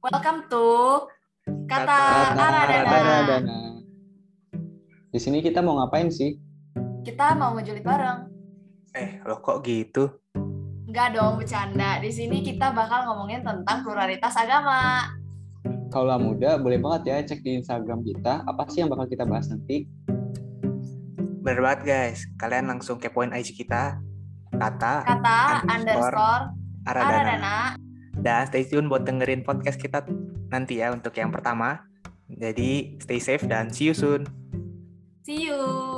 Welcome to Kata, Kata Aradana. Aradana. Di sini kita mau ngapain sih? Kita mau ngejulit bareng. Eh, lo kok gitu? Enggak dong, bercanda. Di sini kita bakal ngomongin tentang pluralitas agama. Kaulah muda, boleh banget ya cek di Instagram kita. Apa sih yang bakal kita bahas nanti? Bener banget guys. Kalian langsung kepoin IG kita. Kata Kata Underscore underscore Aradana. Aradana. Dan stay tune buat dengerin podcast kita nanti ya untuk yang pertama. Jadi stay safe dan see you soon. See you.